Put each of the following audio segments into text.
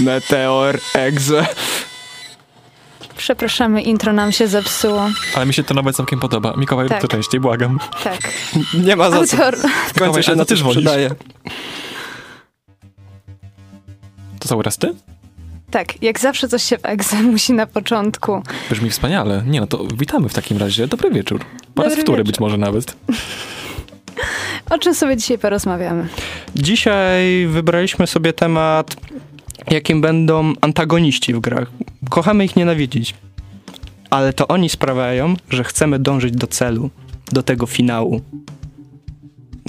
Meteor Exe. Przepraszamy, intro nam się zepsuło. Ale mi się to nawet całkiem podoba. Mikołaj, Tak. to częściej, błagam. Tak. Nie ma za co. Autor. W końcu Mikołaj, się na też przydaje. To cały raz ty? Tak, jak zawsze coś się w egze musi na początku. Brzmi wspaniale. Nie no, to witamy w takim razie. Dobry wieczór. Po raz wtóry wieczór. być może nawet. O czym sobie dzisiaj porozmawiamy? Dzisiaj wybraliśmy sobie temat, jakim będą antagoniści w grach. Kochamy ich nienawidzić, ale to oni sprawiają, że chcemy dążyć do celu, do tego finału.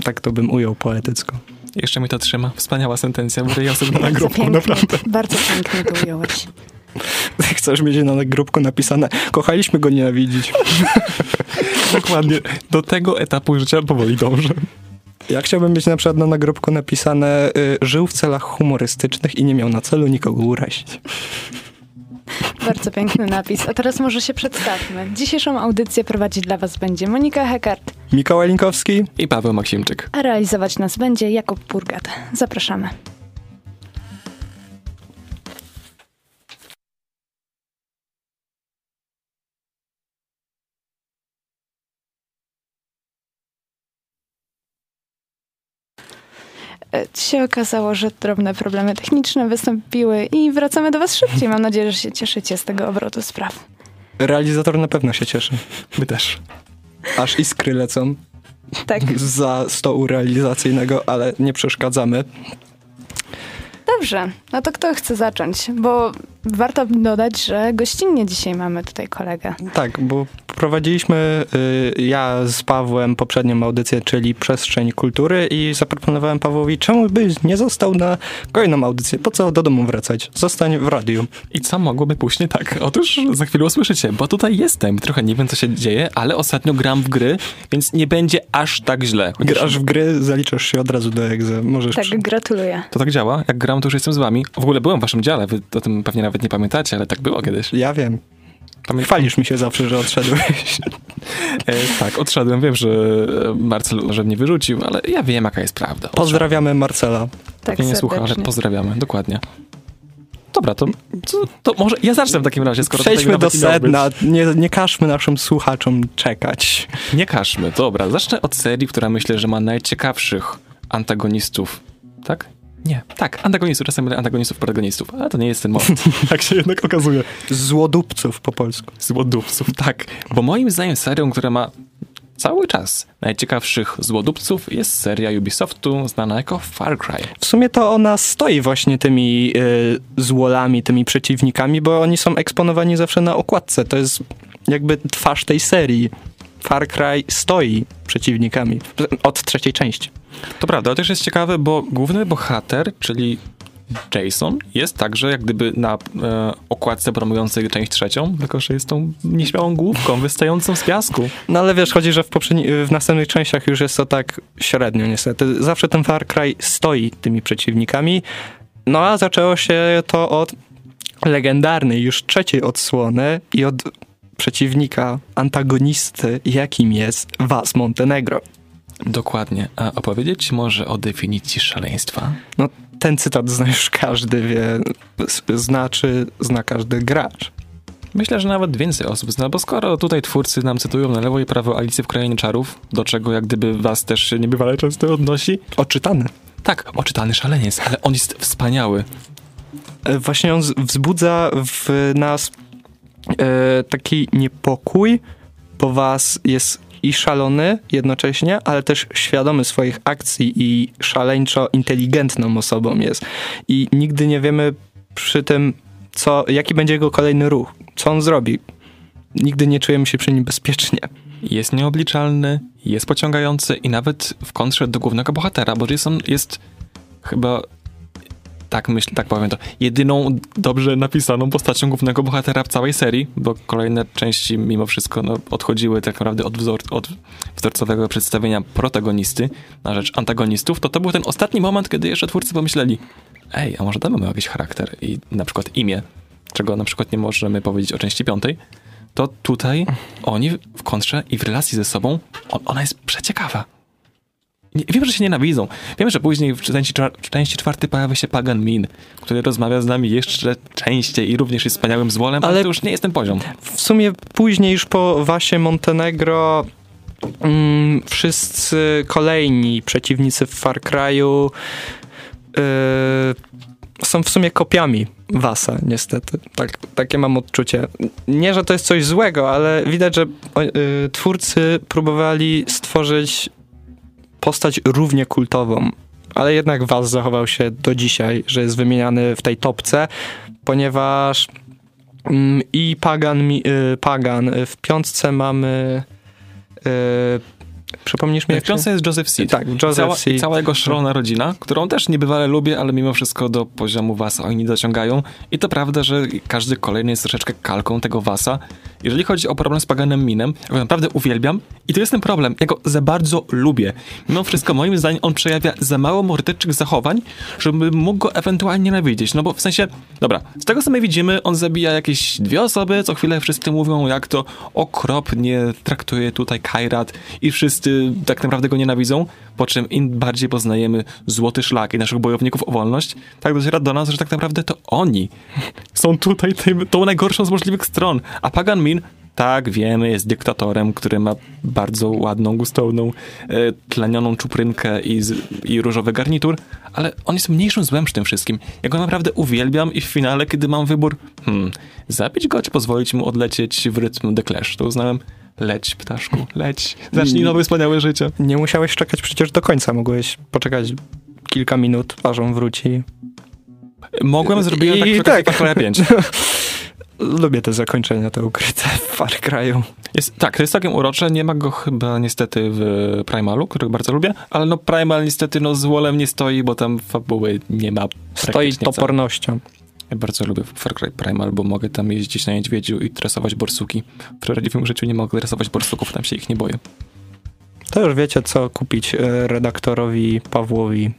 Tak to bym ujął poetycko. Jeszcze mi to trzyma. Wspaniała sentencja. Będę ja sobie na pięknie, naprawdę. bardzo pięknie to ująłeś. Chcesz mieć na nagrobku napisane, kochaliśmy go nienawidzić. Dokładnie. Do tego etapu życia powoli dążę. Ja chciałbym mieć na przykład na nagrobku napisane, y, żył w celach humorystycznych i nie miał na celu nikogo urazić. Bardzo piękny napis. A teraz może się przedstawmy. Dzisiejszą audycję prowadzić dla Was będzie Monika Hekart, Mikołaj Linkowski, I Paweł Maksimczyk. a realizować nas będzie Jakub Purgat. Zapraszamy. Się okazało, że drobne problemy techniczne wystąpiły i wracamy do Was szybciej. Mam nadzieję, że się cieszycie z tego obrotu spraw. realizator na pewno się cieszy. My też. Aż iskry lecą Tak, za stołu realizacyjnego, ale nie przeszkadzamy. dobrze. No to kto chce zacząć? Bo warto dodać, że gościnnie dzisiaj mamy tutaj kolegę. Tak, bo prowadziliśmy y, ja z Pawłem poprzednią audycję, czyli Przestrzeń Kultury i zaproponowałem Pawłowi, czemu byś nie został na kolejną audycję? Po co do domu wracać? Zostań w radiu. I co mogłoby pójść nie tak? Otóż za chwilę usłyszycie, bo tutaj jestem. Trochę nie wiem, co się dzieje, ale ostatnio gram w gry, więc nie będzie aż tak źle. Chociaż Grasz w gry, zaliczasz się od razu do egze. Możesz Tak, przy- gratuluję. To tak działa. Jak gram, to już jestem z wami. W ogóle byłem w waszym dziale, wy o tym pewnie nawet nie pamiętacie, ale tak było kiedyś. Ja wiem. Pamię- Chwalisz mi się zawsze, że odszedłeś. E, tak, odszedłem. Wiem, że e, Marcel że mnie wyrzucił, ale ja wiem, jaka jest prawda. Odszedłem. Pozdrawiamy Marcela. Tak Pewnie nie słucha, ale pozdrawiamy, dokładnie. Dobra, to, to, to może ja zacznę w takim razie, skoro Przejdźmy do nawet sedna. Nie, nie każmy naszym słuchaczom czekać. Nie każmy, dobra. Zacznę od serii, która myślę, że ma najciekawszych antagonistów. Tak? Nie, tak, antagonistów, czasem mylę antagonistów, protagonistów, ale to nie jest ten moment, jak się jednak okazuje. Złodupców po polsku. Złodupców, tak. Bo moim zdaniem serią, która ma cały czas najciekawszych złodupców jest seria Ubisoftu znana jako Far Cry. W sumie to ona stoi właśnie tymi y, złolami, tymi przeciwnikami, bo oni są eksponowani zawsze na okładce. To jest jakby twarz tej serii. Far Cry stoi przeciwnikami od trzeciej części. To prawda, ale też jest ciekawe, bo główny bohater, czyli Jason, jest także jak gdyby na e, okładce promującej część trzecią, tylko że jest tą nieśmiałą główką wystającą z piasku. No ale wiesz, chodzi, że w, w następnych częściach już jest to tak średnio niestety. Zawsze ten Far Cry stoi tymi przeciwnikami. No a zaczęło się to od legendarnej już trzeciej odsłony i od przeciwnika, antagonisty, jakim jest Was Montenegro. Dokładnie. A opowiedzieć może o definicji szaleństwa? No ten cytat zna już każdy, wie, znaczy, zna każdy gracz. Myślę, że nawet więcej osób zna, bo skoro tutaj twórcy nam cytują na lewo i prawo Alicję w Krainie Czarów, do czego jak gdyby was też się niebywale często odnosi, Oczytany. tak, oczytany szaleniec, ale on jest wspaniały. E, Właśnie on wzbudza w nas taki niepokój, bo was jest i szalony jednocześnie, ale też świadomy swoich akcji i szaleńczo inteligentną osobą jest. I nigdy nie wiemy przy tym, co, jaki będzie jego kolejny ruch, co on zrobi. Nigdy nie czujemy się przy nim bezpiecznie. Jest nieobliczalny, jest pociągający i nawet w kontrze do głównego bohatera, bo Jason jest chyba, tak myślę, tak powiem to, jedyną dobrze napisaną postacią głównego bohatera w całej serii, bo kolejne części mimo wszystko no, odchodziły tak naprawdę od, wzor od wzorcowego przedstawienia protagonisty na rzecz antagonistów, to to był ten ostatni moment, kiedy jeszcze twórcy pomyśleli, ej, a może damy mu jakiś charakter i na przykład imię, czego na przykład nie możemy powiedzieć o części piątej, to tutaj oni w kontrze i w relacji ze sobą, on, ona jest przeciekawa. Nie, wiem, że się nienawidzą. Wiem, że później w części, w części czwartej pojawia się Pagan Min, który rozmawia z nami jeszcze częściej i również jest wspaniałym złolem, ale, Ale- to już nie jest ten poziom. W sumie później już po Wasie Montenegro mm, wszyscy kolejni przeciwnicy w Far Cry'u yy, są w sumie kopiami Wasa, niestety. Tak, takie mam odczucie. Nie, że to jest coś złego, ale widać, że yy, twórcy próbowali stworzyć postać równie kultową. Ale jednak Was zachował się do dzisiaj, że jest wymieniany w tej topce, ponieważ Mm, I Pagan, mi- y, Pagan. Y, W piątce mamy. y, Przypomnisz mi, W jak się- piątce jest Joseph Seed. Tak, Joseph Cała, Seed. i cała jego szalona rodzina, którą też niebywale lubię, ale mimo wszystko do poziomu Wasa oni dociągają. I to prawda, że każdy kolejny jest troszeczkę kalką tego Wasa. Jeżeli chodzi o problem z Paganem Minem, ja go naprawdę uwielbiam i to jest ten problem, ja go za bardzo lubię. Mimo wszystko moim zdaniem on przejawia za mało morderczych zachowań, żebym mógł go ewentualnie nienawidzieć. No bo w sensie, dobra, z tego co my widzimy, on zabija jakieś dwie osoby, co chwilę wszyscy mówią, jak to okropnie traktuje tutaj Kairat i wszyscy tak naprawdę go nienawidzą, po czym im bardziej poznajemy złoty szlak i naszych bojowników o wolność, tak dociera do nas, że tak naprawdę to oni są tutaj tym, tą najgorszą z możliwych stron. A Pagan Min, tak wiemy, jest dyktatorem, który ma bardzo ładną, gustowną, e, tlenioną czuprynkę i, z, i różowy garnitur, ale on jest mniejszym złem przy tym wszystkim. Ja go naprawdę uwielbiam i w finale, kiedy mam wybór, hmm, zabić go, czy pozwolić mu odlecieć w rytm The Clash, to uznałem, leć ptaszku, leć, zacznij nowe wspaniałe życie. Nie musiałeś czekać przecież do końca. Mogłeś poczekać kilka minut, aż on wróci. Mogłem, zrobiłem tak I okazji tak. Far Cry 5. Lubię te zakończenia, te ukryte w Far Cry'u. Jest, tak, to jest całkiem urocze. Nie ma go chyba niestety w Primalu, którego bardzo lubię, ale no Primal niestety no z Wolem nie stoi, bo tam fabuły nie ma Stoi topornością. Ja bardzo lubię Far Cry Primal, bo mogę tam jeździć na niedźwiedziu i tresować borsuki. W prawdziwym życiu nie mogę tresować borsuków, tam się ich nie boję. To już wiecie, co kupić e, redaktorowi Pawłowi.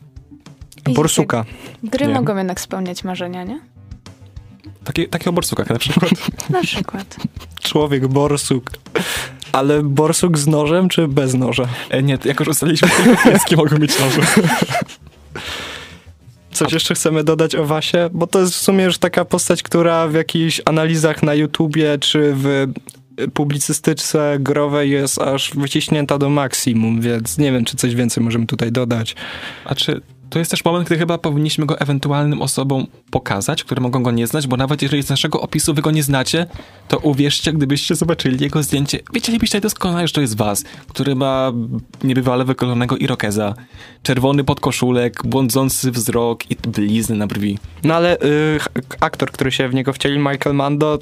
Borsuka. Gry Nie. mogą jednak spełniać marzenia, nie? Takie, takie o borsukach na przykład. Na przykład. Człowiek borsuk. Ale borsuk z nożem, czy bez noża? E, nie, jak już ustaliliśmy, pieskie mogą mieć noże. Coś jeszcze chcemy dodać o Wasie? Bo to jest w sumie już taka postać, która w jakichś analizach na YouTubie czy w publicystyce growej jest aż wyciśnięta do maksimum, więc nie wiem, czy coś więcej możemy tutaj dodać. A czy to jest też moment, gdy chyba powinniśmy go ewentualnym osobom pokazać, które mogą go nie znać, bo nawet jeżeli z naszego opisu wy go nie znacie, to uwierzcie, gdybyście zobaczyli jego zdjęcie, wiedzielibyście doskonale, że to jest was, który ma niebywale wykolonego irokeza, czerwony podkoszulek, błądzący wzrok i blizny na brwi. No ale y, aktor, który się w niego wcielił, Michael Mando,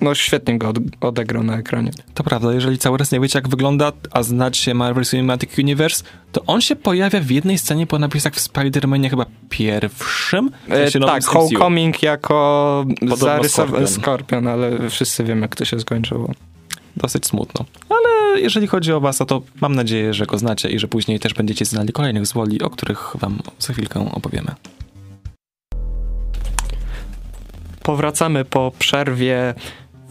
no świetnie go od, odegrał na ekranie. To prawda, jeżeli cały raz nie wiecie, jak wygląda, a znacie Marvel Cinematic Universe, to on się pojawia w jednej scenie po napisach w Spider-Manie chyba pierwszym. E, tak. Homecoming jako zarysowany. Skorpion, ale wszyscy wiemy, jak to się skończyło. Dosyć smutno. Ale jeżeli chodzi o was, to mam nadzieję, że go znacie i że później też będziecie znali kolejnych zwoli, o których wam za chwilkę opowiemy. Powracamy po przerwie.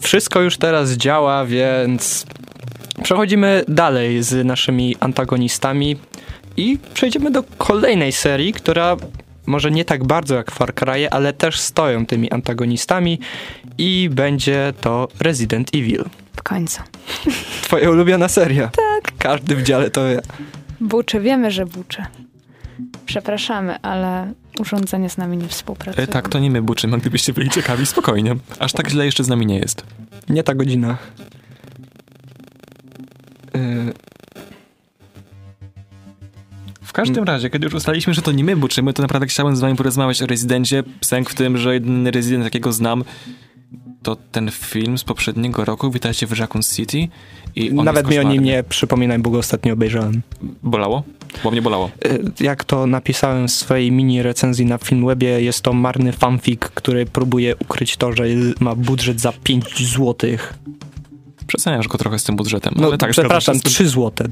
Wszystko już teraz działa, więc przechodzimy dalej z naszymi antagonistami i przejdziemy do kolejnej serii, która może nie tak bardzo jak Far Cry, ale też stoją tymi antagonistami i będzie to Resident Evil. W końcu. Twoja ulubiona seria. Tak. Każdy w dziale to wie. Buczy, wiemy, że buczy. Przepraszamy, ale urządzenie z nami nie współpracuje. E, tak, to nie my buczymy, gdybyście byli ciekawi, spokojnie. Aż tak źle jeszcze z nami nie jest. Nie ta godzina. Yy, W każdym razie, kiedy już ustaliliśmy, że to nie my buczymy, to naprawdę chciałem z wami porozmawiać o Rezydencie. Sęk w tym, że jedyny rezydent, jakiego znam, to ten film z poprzedniego roku, Witajcie w Raccoon City. I Nawet mi o nim nie przypominaj, bo go ostatnio obejrzałem. Bolało? Bo mnie bolało. Y, Jak to napisałem w swojej mini recenzji na Filmwebie, jest to marny fanfic, który próbuje ukryć to, że ma budżet za 5 złotych. Przeceniasz go trochę z tym budżetem. No, ale tak, przepraszam, zgadzam się z 3 złote.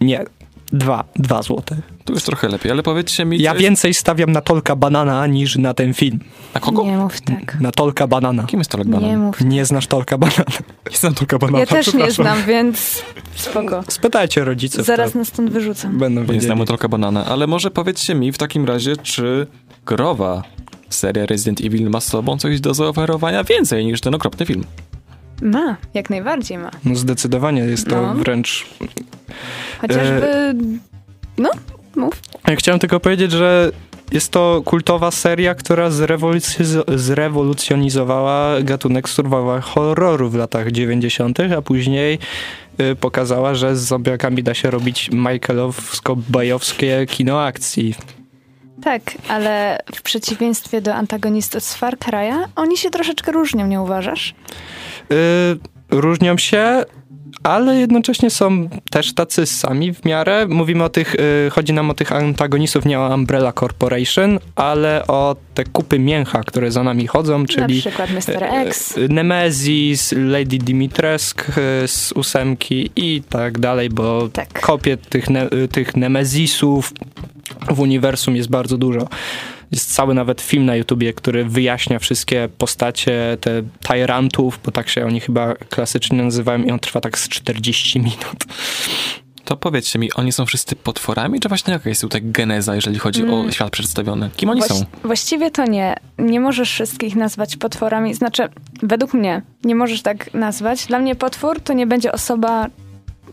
Nie. Dwa, dwa złote. Tu już trochę lepiej, ale powiedzcie mi... Ja coś- więcej stawiam na Tolka Banana niż na ten film. Na kogo? Nie mów tak. Na Tolka Banana. Kim jest Tolek Nie Banan? mów. Nie znasz Tolka Banana. Nie znam Tolka Banana, Ja też nie znam, więc spoko. Spytajcie rodziców. Zaraz to nas stąd wyrzucam. Będą Nie wiedzieli. znamy Tolka Banana, ale może powiedzcie mi w takim razie, czy growa seria Resident Evil ma z sobą coś do zaoferowania więcej niż ten okropny film? Ma, jak najbardziej ma. No zdecydowanie jest to No. wręcz Chociażby... No, mów. Ja Chciałem tylko powiedzieć, że jest to kultowa seria, która zrewolucjoniz- zrewolucjonizowała gatunek survival horroru w latach 90., a później y, pokazała, że z zombiakami da się robić Michaelowsko-bajowskie kino akcji. Tak, ale w przeciwieństwie do antagonistów z Far Cry'a, oni się troszeczkę różnią, nie uważasz? Y, różnią się, ale jednocześnie są też tacy sami w miarę. Mówimy o tych, y, chodzi nam o tych antagonistów, nie o Umbrella Corporation, ale o te kupy mięcha, które za nami chodzą, czyli Na przykład Mr. X. E, Nemesis, Lady Dimitrescu e, z ósemki i tak dalej, bo Tak. kopie tych, ne, e, tych Nemezisów w uniwersum jest bardzo dużo. Jest cały nawet film na YouTubie, który wyjaśnia wszystkie postacie, te tyrantów, bo tak się oni chyba klasycznie nazywają i on trwa tak z 40 minut. To powiedzcie mi, oni są wszyscy potworami, czy właśnie jaka jest tutaj geneza, jeżeli chodzi o Mm. świat przedstawiony? Kim oni Właś- są? Właściwie to nie. Nie możesz wszystkich nazwać potworami. Znaczy, według mnie nie możesz tak nazwać. Dla mnie potwór to nie będzie osoba,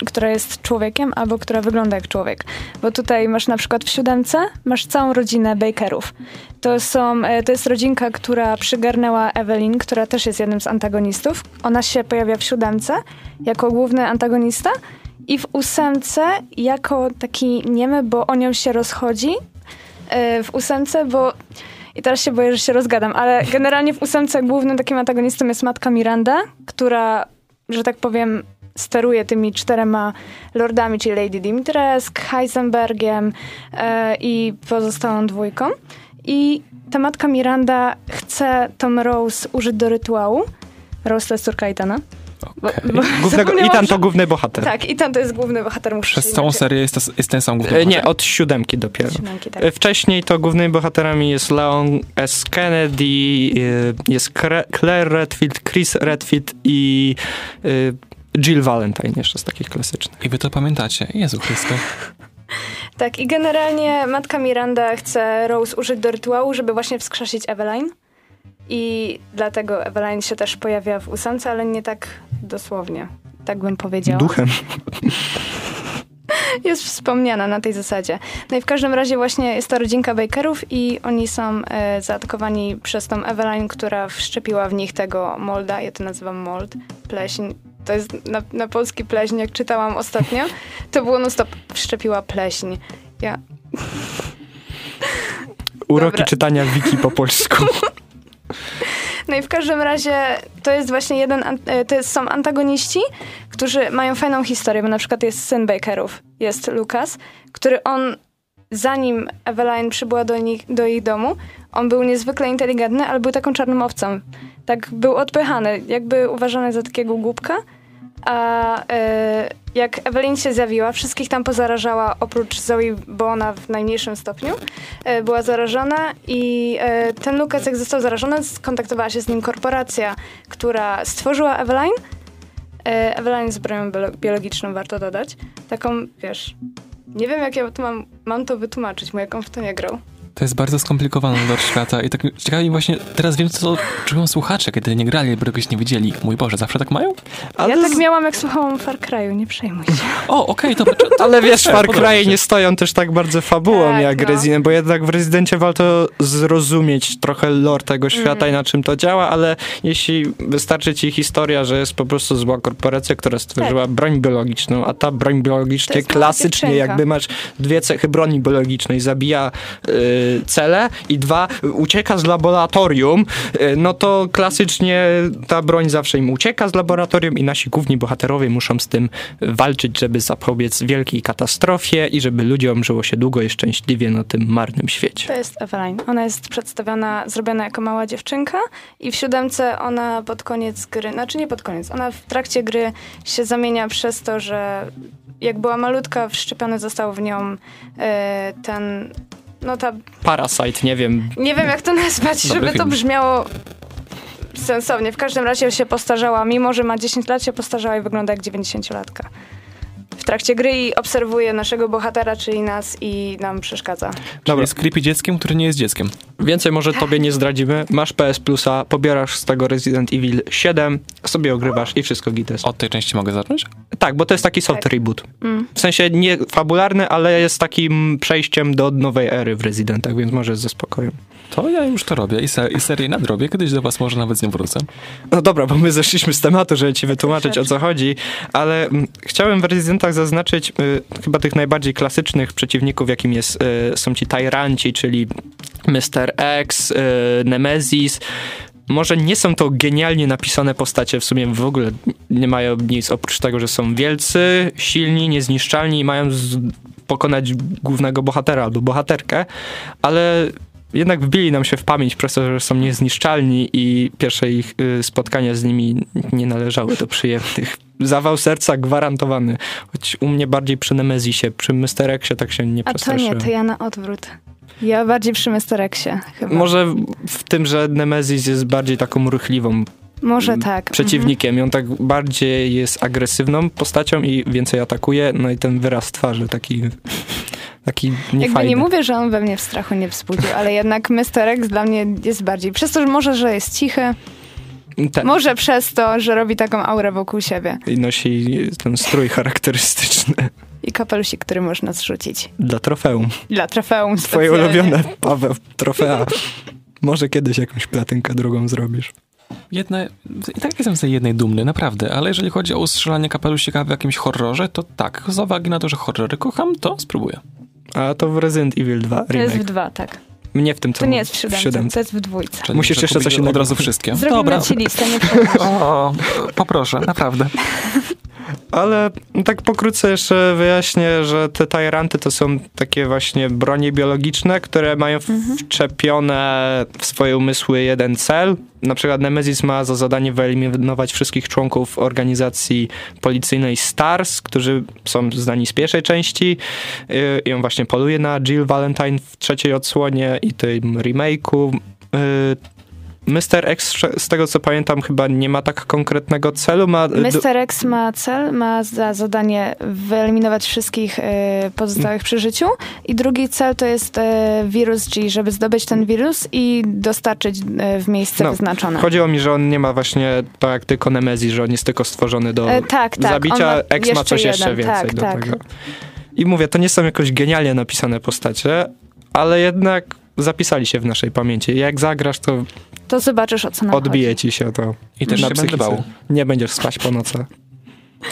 która jest człowiekiem albo która wygląda jak człowiek. Bo tutaj masz na przykład w siódemce, masz całą rodzinę Bakerów. To, są, e, to jest rodzinka, która przygarnęła Evelyn, która też jest jednym z antagonistów. Ona się pojawia w siódemce jako główny antagonista i w ósemce jako taki niemy, bo o nią się rozchodzi e, w ósemce, bo i teraz się boję, że się rozgadam, ale generalnie w ósemce głównym takim antagonistą jest matka Miranda, która, że tak powiem, steruje tymi czterema lordami, czyli Lady Dimitrescu, Heisenbergiem e, i pozostałą dwójką. I ta matka Miranda chce Tom Rose użyć do rytuału. Rose to jest córka Itana. Bo, Okej. bo Głównego, zapomniałam, Itan to główny bohater. Tak, Itan to jest główny bohater. Muszę Przez całą inaczej- serię jest, ta, jest ten sam główny E, Nie, bohater? od siódemki dopiero. Siódemki, tak. E, Wcześniej to głównymi bohaterami jest Leon S. Kennedy, jest Claire Redfield, Chris Redfield i Jill Valentine jeszcze z takich klasycznych. I wy to pamiętacie. Jezu Chryste. Tak, i generalnie matka Miranda chce Rose użyć do rytuału, żeby właśnie wskrzesić Eveline. I dlatego Eveline się też pojawia w ósemce, ale nie tak dosłownie. Tak bym powiedziała. Duchem. Jest wspomniana na tej zasadzie. No i w każdym razie właśnie jest to rodzinka Bakerów i oni są e, zaatakowani przez tą Eveline, która wszczepiła w nich tego molda. Ja to nazywam mold, pleśń. To jest na, na polski pleśń, jak czytałam ostatnio. To było no stop, wszczepiła pleśń. Ja, Uroki Dobra. czytania wiki po polsku. No i w każdym razie to jest właśnie jeden, e, to jest, są antagoniści, którzy mają fajną historię, bo na przykład jest syn Bakerów, jest Lucas, który on, zanim Eveline przybyła do, nich, do ich domu, on był niezwykle inteligentny, ale był taką czarną owcą. Tak był odpychany, jakby uważany za takiego głupka. A e, jak Evelyn się zjawiła, wszystkich tam pozarażała, oprócz Zoe, bo ona w najmniejszym stopniu e, była zarażona i e, ten Lukas, jak został zarażony, skontaktowała się z nim korporacja, która stworzyła Eveline. Eveline bronią biolo- biologiczną, warto dodać. Taką, wiesz, nie wiem jak ja to mam, mam to wytłumaczyć, mój jak on w to nie grał. To jest bardzo skomplikowany lore świata i tak ciekawi mnie właśnie, teraz wiem, co czują słuchacze, kiedy nie grali, albo czegoś nie widzieli. Mój Boże, zawsze tak mają? Ale, ja tak miałam, jak słuchałam Far Cry'u, nie przejmuj się. O, okej, dobra. to- to- ale wiesz, Far podoba mi Cry się. nie stoją też tak bardzo fabułą Tak, jak no. Resident, bo jednak w Rezydencie warto zrozumieć trochę lore tego świata Mhm. i na czym to działa, ale jeśli wystarczy ci historia, że jest po prostu zła korporacja, która stworzyła broń biologiczną, a ta broń Tak. Mała klasycznie jakby masz dwie cechy broni biologicznej, zabija y, cele i dwa, y, ucieka z laboratorium, y, no to klasycznie ta broń zawsze im ucieka z laboratorium i nasi główni bohaterowie muszą z tym walczyć, żeby zapobiec wielkiej katastrofie i żeby ludziom żyło się długo i szczęśliwie na tym marnym świecie. To jest Eveline. Ona jest przedstawiona, zrobiona jako mała dziewczynka i w siódemce ona pod koniec gry, znaczy nie pod koniec, ona w trakcie gry się zamienia przez to, że jak była malutka, wszczepiony został w nią e, ten, no ta, Parasite, nie wiem. nie wiem jak to nazwać, Dobry żeby to film. brzmiało sensownie. W każdym razie się postarzała, mimo że ma 10 lat, się postarzała i wygląda jak 90-latka. W trakcie gry i obserwuje naszego bohatera, czyli nas i nam przeszkadza. Dobra. Jest creepy dzieckiem, który nie jest dzieckiem. Więcej może tobie nie zdradzimy. Masz PS Plusa, pobierasz z tego Resident Evil 7, sobie ogrywasz i wszystko gites. Od tej części mogę zacząć? Tak, bo to jest taki soft Tak. reboot. Mm. W sensie nie fabularny, ale jest takim przejściem do nowej ery w Residentach, więc możesz ze spokojem. To ja już to robię i, se, i serię nadrobię. Kiedyś do was może nawet z nią wrócę. No dobra, bo my zeszliśmy z tematu, żeby ci wytłumaczyć o co chodzi, ale mm, chciałem w Residentach zaznaczyć y, chyba tych najbardziej klasycznych przeciwników, jakim jest, y, są ci Tyranci, czyli Mr. X, y, Nemesis. Może nie są to genialnie napisane postacie, w sumie w ogóle nie mają nic oprócz tego, że są wielcy, silni, niezniszczalni i mają pokonać głównego bohatera albo bohaterkę, ale jednak wbili nam się w pamięć przez to, że są niezniszczalni i pierwsze ich y, spotkania z nimi nie należały do przyjemnych. Zawał serca gwarantowany. Choć u mnie bardziej przy Nemezisie, przy Mr. Xie tak się nie A to nie, przestraszyłem. to ja na odwrót. Ja bardziej przy. Xie chyba. Może w tym, że Nemezis jest bardziej taką ruchliwą Może m, tak. przeciwnikiem. I on tak bardziej jest agresywną postacią i więcej atakuje. No i ten wyraz twarzy taki, taki Mhm. Jakby niefajny. nie mówię, że on we mnie w strachu nie wzbudził, ale jednak Mr. X dla mnie jest bardziej. Przez to, że może, że jest cichy, Ten. może przez to, że robi taką aurę wokół siebie. I nosi ten strój charakterystyczny I kapelusik, który można zrzucić. dla trofeum. Dla trofeum Twoje specjalnie. ulubione, Paweł, trofea. Może kiedyś jakąś platynkę drugą zrobisz. Jedna, I tak jestem z tej jednej dumny, naprawdę, ale jeżeli chodzi o ustrzelanie kapelusika w jakimś horrorze, to tak, z uwagi na to, że horrory kocham, to spróbuję. A to w Resident Evil 2 To jest w remake. dwa, tak. Mnie w tym co To nie jest w siódemce, to jest w dwójce. Czyli Musisz jeszcze coś innego Od razu wszystkie. Zrobimy Dobra. ci listę, nie. O, poproszę, naprawdę. Ale tak pokrótce jeszcze wyjaśnię, że te Tyranty to są takie właśnie bronie biologiczne, które mają wczepione w swoje umysły jeden cel. Na przykład Nemesis ma za zadanie wyeliminować wszystkich członków organizacji policyjnej STARS, którzy są znani z pierwszej części. Yy, I on właśnie poluje na Jill Valentine w trzeciej odsłonie i tym remake'u. Mr. X, z tego co pamiętam, chyba nie ma tak konkretnego celu. Ma, Mr. X ma cel, ma za zadanie wyeliminować wszystkich e, pozostałych przy życiu i drugi cel to jest e, wirus G, żeby zdobyć ten wirus i dostarczyć e, w miejsce No, wyznaczone. Chodziło mi, że on nie ma właśnie tak jak tylko Nemezis, że on jest tylko stworzony do E, tak, tak. zabicia. X ma coś jeszcze jeden. więcej tak, do tak. tego. I mówię, to nie są jakoś genialnie napisane postacie, ale jednak zapisali się w naszej pamięci. Jak zagrasz, to To zobaczysz o co nam odbije chodzi. ci się to I też na się będę bał. Nie będziesz spać po nocach.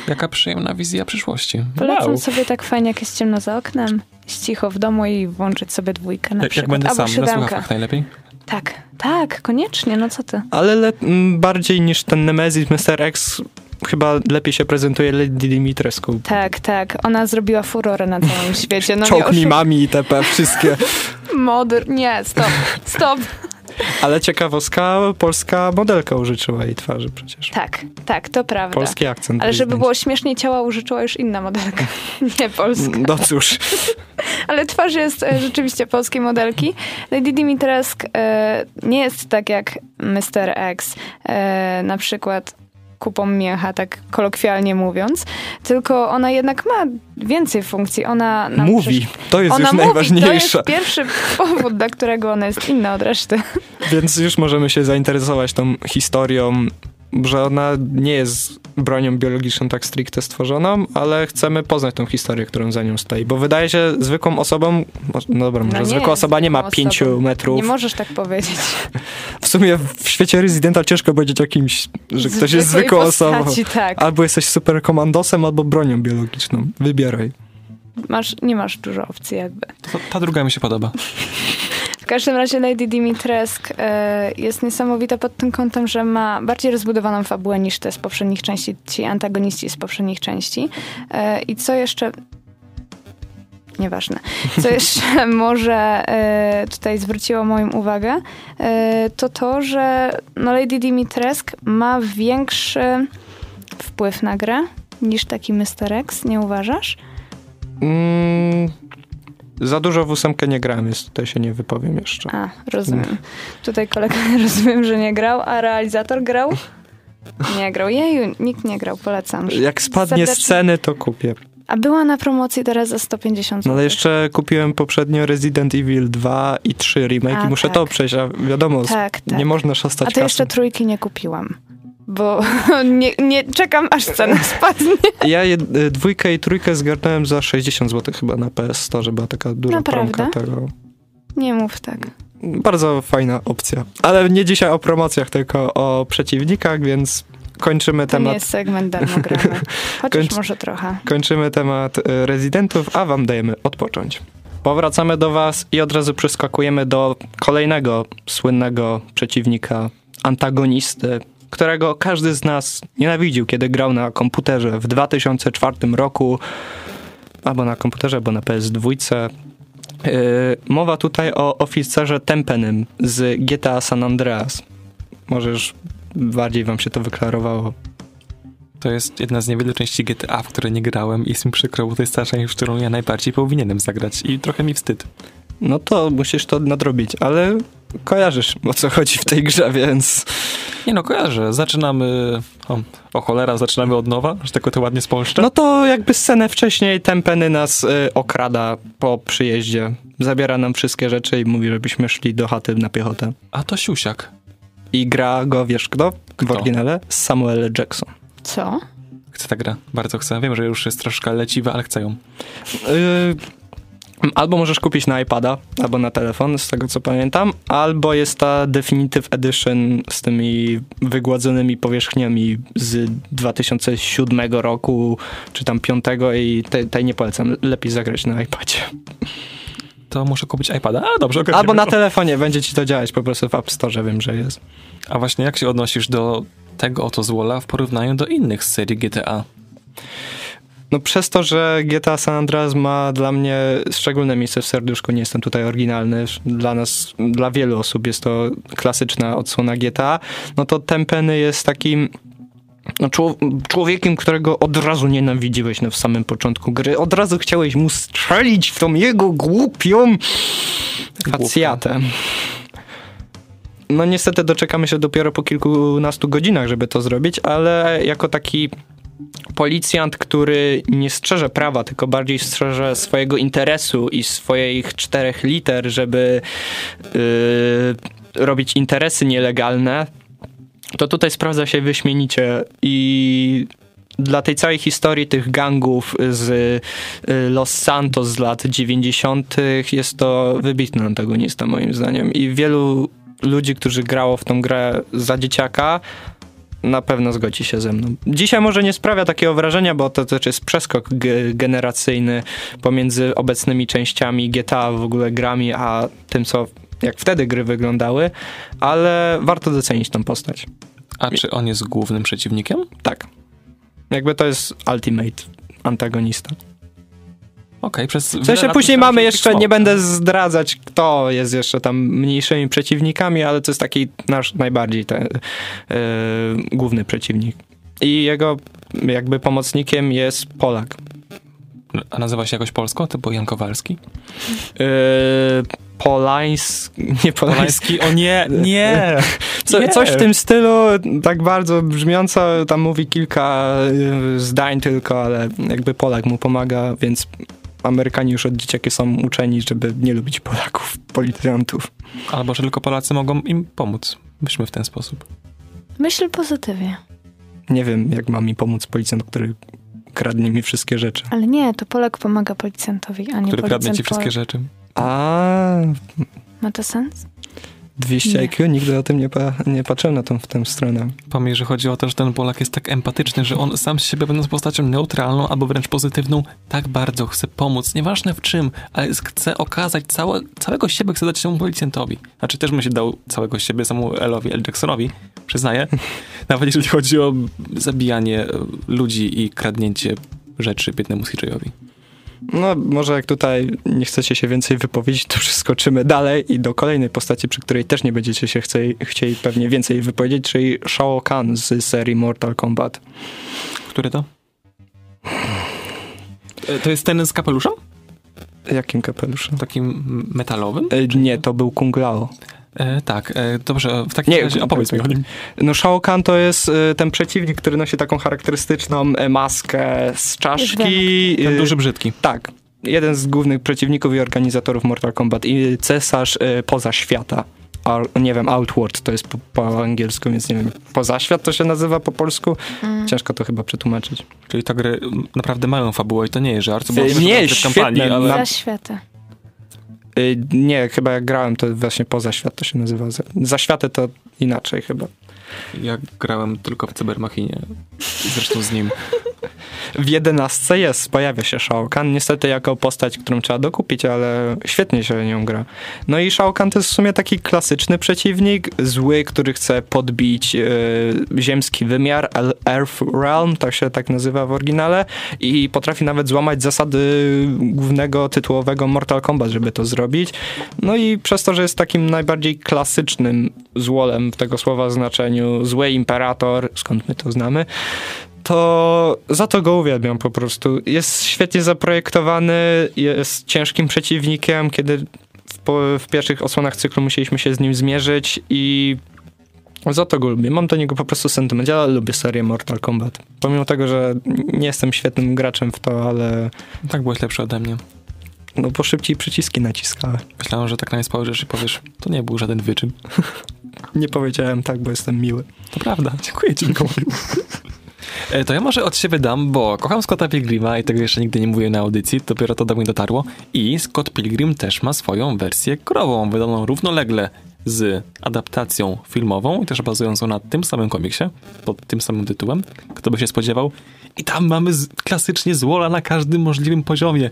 Jaka przyjemna wizja przyszłości. Polecam Wow. sobie tak fajnie, jak jest ciemno za oknem, cicho w domu i włączyć sobie dwójkę na Jak, jak przykład. będę Albo sam, na słuchawkach najlepiej. Tak, tak, koniecznie, no co ty. Ale le- bardziej niż ten Nemezis, Mr. X chyba lepiej się prezentuje Lady Dimitrescu. Tak, tak, ona zrobiła furorę na całym świecie. No Czołg oszu- mimami i TP, wszystkie. Moder, nie, stop, stop. Ale ciekawostka, polska modelka użyczyła jej twarzy przecież. Tak, tak, to prawda. Polski akcent. Ale żeby było śmieszniej, ciała użyczyła już inna modelka, nie polska. No cóż, Ale twarz jest e, rzeczywiście polskiej modelki. Lady Dimitrescu e, nie jest tak jak Mr. X, e, na przykład kupą miecha, tak kolokwialnie mówiąc, tylko ona jednak ma więcej funkcji. Ona mówi. To jest Ona już mówi, to najważniejsze. jest pierwszy powód, dla którego ona jest inna od reszty. Więc już możemy się zainteresować tą historią, że ona nie jest bronią biologiczną tak stricte stworzoną, ale chcemy poznać tą historię, którą za nią stoi. Bo wydaje się zwykłą osobą, no dobra, może nie zwykła osoba nie ma osobą. metrów. Nie możesz tak powiedzieć. W sumie w świecie Residenta ciężko powiedzieć o kimś, że ktoś jest zwykłą osobą. Tak. Albo jesteś super komandosem, albo bronią biologiczną. Wybieraj. Masz, nie masz dużo opcji jakby. To, ta druga mi się podoba. W każdym razie Lady Dimitrescu e, jest niesamowita pod tym kątem, że ma bardziej rozbudowaną fabułę niż te z poprzednich części, ci antagoniści z poprzednich części. E, I co jeszcze... Nieważne. Co jeszcze może e, tutaj zwróciło moją uwagę, e, to to, że no Lady Dimitrescu ma większy wpływ na grę niż taki Mr. X, nie uważasz? Mm, za dużo w ósemkę nie grałem, więc tutaj się nie wypowiem jeszcze. A, rozumiem. Tutaj kolega rozumiem, że nie grał, a realizator grał? Nie grał. Jeju, nikt nie grał, polecam. Jak spadnie Serdecznie. z ceny, to kupię. A była na promocji teraz za 150 No zł. ale jeszcze kupiłem poprzednio Resident Evil 2 i 3 remake A, i muszę tak. to przejść, a wiadomo, Tak, tak. nie można szastać A to jeszcze trójki nie kupiłam. Bo nie, nie czekam, aż cena spadnie. Ja jed, y, dwójkę i trójkę zgarnąłem za 60 zł chyba na PS Store, była taka duża Naprawdę? promka tego. Nie mów tak. Bardzo fajna opcja. Ale nie dzisiaj o promocjach, tylko o przeciwnikach, więc kończymy To nie temat. jest segment darmogramy. Chociaż Kończ- może trochę. Kończymy temat y, rezydentów, a wam dajemy odpocząć. Powracamy do was i od razu przeskakujemy do kolejnego słynnego przeciwnika, antagonisty, którego każdy z nas nienawidził, kiedy grał na komputerze w 2004 roku, albo na komputerze, albo na PS2. Yy, mowa tutaj o oficerze Tempenym z GTA San Andreas. Możesz bardziej wam się to wyklarowało. To jest jedna z niewielu części GTA, w które nie grałem i jest mi przykro, bo to jest ta część, w którą ja najbardziej powinienem zagrać i trochę mi wstyd. No to musisz to nadrobić, ale kojarzysz o co chodzi w tej grze, więc Nie no, kojarzę. Zaczynamy... O, o cholera, zaczynamy od nowa, że tylko to ładnie spolszczę. no to jakby scenę wcześniej Tempeny nas y, okrada po przyjeździe. Zabiera nam wszystkie rzeczy i mówi, żebyśmy szli do chaty na piechotę. A to siusiak. I gra go, wiesz kto? W Kto? oryginale? Samuel Jackson. Co? Chcę ta gra. Bardzo chcę. Wiem, że już jest troszkę leciwa, ale chcę ją. Y, Albo możesz kupić na iPada, albo na telefon, z tego co pamiętam, albo jest ta Definitive Edition z tymi wygładzonymi powierzchniami z 2007 roku, czy tam 5 i tej, tej nie polecam. Lepiej zagrać na iPadzie. To muszę kupić iPada. A, dobrze, ogarniemy Albo na telefonie, będzie ci to działać po prostu w App Store, wiem, że jest. A właśnie jak się odnosisz do tego oto złola w porównaniu do innych z serii GTA? No przez to, że GTA San Andreas ma dla mnie szczególne miejsce w serduszku, nie jestem tutaj oryginalny, dla nas, dla wielu osób jest to klasyczna odsłona GTA, no to Tempeny jest takim no, czło- człowiekiem, którego od razu nienawidziłeś no, w samym początku gry. Od razu chciałeś mu strzelić w tą jego głupią facjatę. No niestety doczekamy się dopiero po kilkunastu godzinach, żeby to zrobić, ale jako taki policjant, który nie strzeże prawa, tylko bardziej strzeże swojego interesu i swoich czterech liter, żeby yy, robić interesy nielegalne, to tutaj sprawdza się wyśmienicie i dla tej całej historii tych gangów z y, Los Santos z lat 90. jest to wybitny antagonista moim zdaniem i wielu ludzi, którzy grało w tą grę za dzieciaka na pewno zgodzi się ze mną. Dzisiaj może nie sprawia takiego wrażenia, bo to też jest przeskok ge- generacyjny pomiędzy obecnymi częściami GTA, w ogóle grami, a tym, co jak wtedy gry wyglądały, ale warto docenić tą postać. A czy on jest głównym przeciwnikiem? Tak. Jakby to jest ultimate antagonista. Okej, przez W sensie później mamy jeszcze, nie będę zdradzać, kto jest jeszcze tam mniejszymi przeciwnikami, ale to jest taki nasz najbardziej te, e, główny przeciwnik. I jego jakby pomocnikiem jest Polak. A nazywa się jakoś polsko? Typu Jan Kowalski? E, Polański, nie Polański, Polański? O nie, nie! Co, Nie. coś w tym stylu, tak bardzo brzmiąco, tam mówi kilka y, zdań tylko, ale jakby Polak mu pomaga, więc Amerykanie już od dzieciaki są uczeni, żeby nie lubić Polaków, policjantów. Albo że tylko Polacy mogą im pomóc. Myślmy w ten sposób. Myśl pozytywnie. Nie wiem, jak ma mi pomóc policjant, który kradnie mi wszystkie rzeczy. Ale nie, to Polak pomaga policjantowi, a nie Który kradnie policjant ci wszystkie Polak. rzeczy. A Ma to sens? 200 Nie. IQ? Nigdy o tym nie, pa, nie patrzyłem na tą, w tę stronę. Pomyśl, że chodzi o to, że ten Polak jest tak empatyczny, że on sam z siebie będąc postacią neutralną albo wręcz pozytywną, tak bardzo chce pomóc, nieważne w czym, ale chce okazać całe, całego siebie, chce dać temu policjantowi. Znaczy też bym się dał całego siebie Samuelowi L. Jacksonowi, przyznaję. Nawet jeżeli chodzi o zabijanie ludzi i kradnięcie rzeczy biednemu CJ-owi. No, może jak tutaj nie chcecie się więcej wypowiedzieć, to przeskoczymy dalej i do kolejnej postaci, przy której też nie będziecie się chce, chcieli pewnie więcej wypowiedzieć, czyli Shao Kahn z serii Mortal Kombat. Który to? E, To jest ten z kapeluszem? Jakim kapeluszem? Takim metalowym? E, nie, to był Kung Lao. E, tak, e, dobrze, w takim Nie, razie opowiedz mi o nim. No Shao Kahn to jest e, ten przeciwnik, który nosi taką charakterystyczną e, maskę z czaszki. Ten e, duży brzydki. Tak. Jeden z głównych przeciwników i organizatorów Mortal Kombat i cesarz e, poza świata. Ar, nie wiem, Outward to jest po, po angielsku, więc nie wiem. Poza świat to się nazywa po polsku. Ciężko to chyba przetłumaczyć. Czyli te gry naprawdę mają fabułę i to nie jest żart. Bo E, może nie, w kampanii, świetne, ale... na- Za światę. Y, Nie, chyba jak grałem, to właśnie poza świat to się nazywa. Za, za światy to inaczej chyba. Ja grałem tylko w Cybermachinie. Zresztą z nim. W jedenastce jest, pojawia się Shao Kahn, niestety jako postać, którą trzeba dokupić, ale świetnie się nią gra. No i Shao Kahn to jest w sumie taki klasyczny przeciwnik, zły, który chce podbić e, ziemski wymiar, Earth Realm, tak się tak nazywa w oryginale i potrafi nawet złamać zasady głównego tytułowego Mortal Kombat, żeby to zrobić. No i przez to, że jest takim najbardziej klasycznym złolem w tego słowa znaczeniu, zły imperator, skąd my to znamy, to za to go uwielbiam po prostu. Jest świetnie zaprojektowany, jest ciężkim przeciwnikiem, kiedy w, w pierwszych osłonach cyklu musieliśmy się z nim zmierzyć i za to go lubię. Mam do niego po prostu sentyment, ale lubię serię Mortal Kombat. Pomimo tego, że nie jestem świetnym graczem w to, ale Tak byłeś lepszy ode mnie. no bo szybciej przyciski naciskałem. Myślałem, że tak na mnie spojrzysz i powiesz, to nie był żaden wyczyn. Nie powiedziałem tak, bo jestem miły. To prawda. Dziękuję ci, Mikołaju. E, To ja może od siebie dam, bo kocham Scotta Pilgrima i tego jeszcze nigdy nie mówiłem na audycji, dopiero to do mnie dotarło. I Scott Pilgrim też ma swoją wersję krową, wydaną równolegle z adaptacją filmową i też bazującą na tym samym komiksie, pod tym samym tytułem. Kto by się spodziewał? I tam mamy z, klasycznie złola na każdym możliwym poziomie.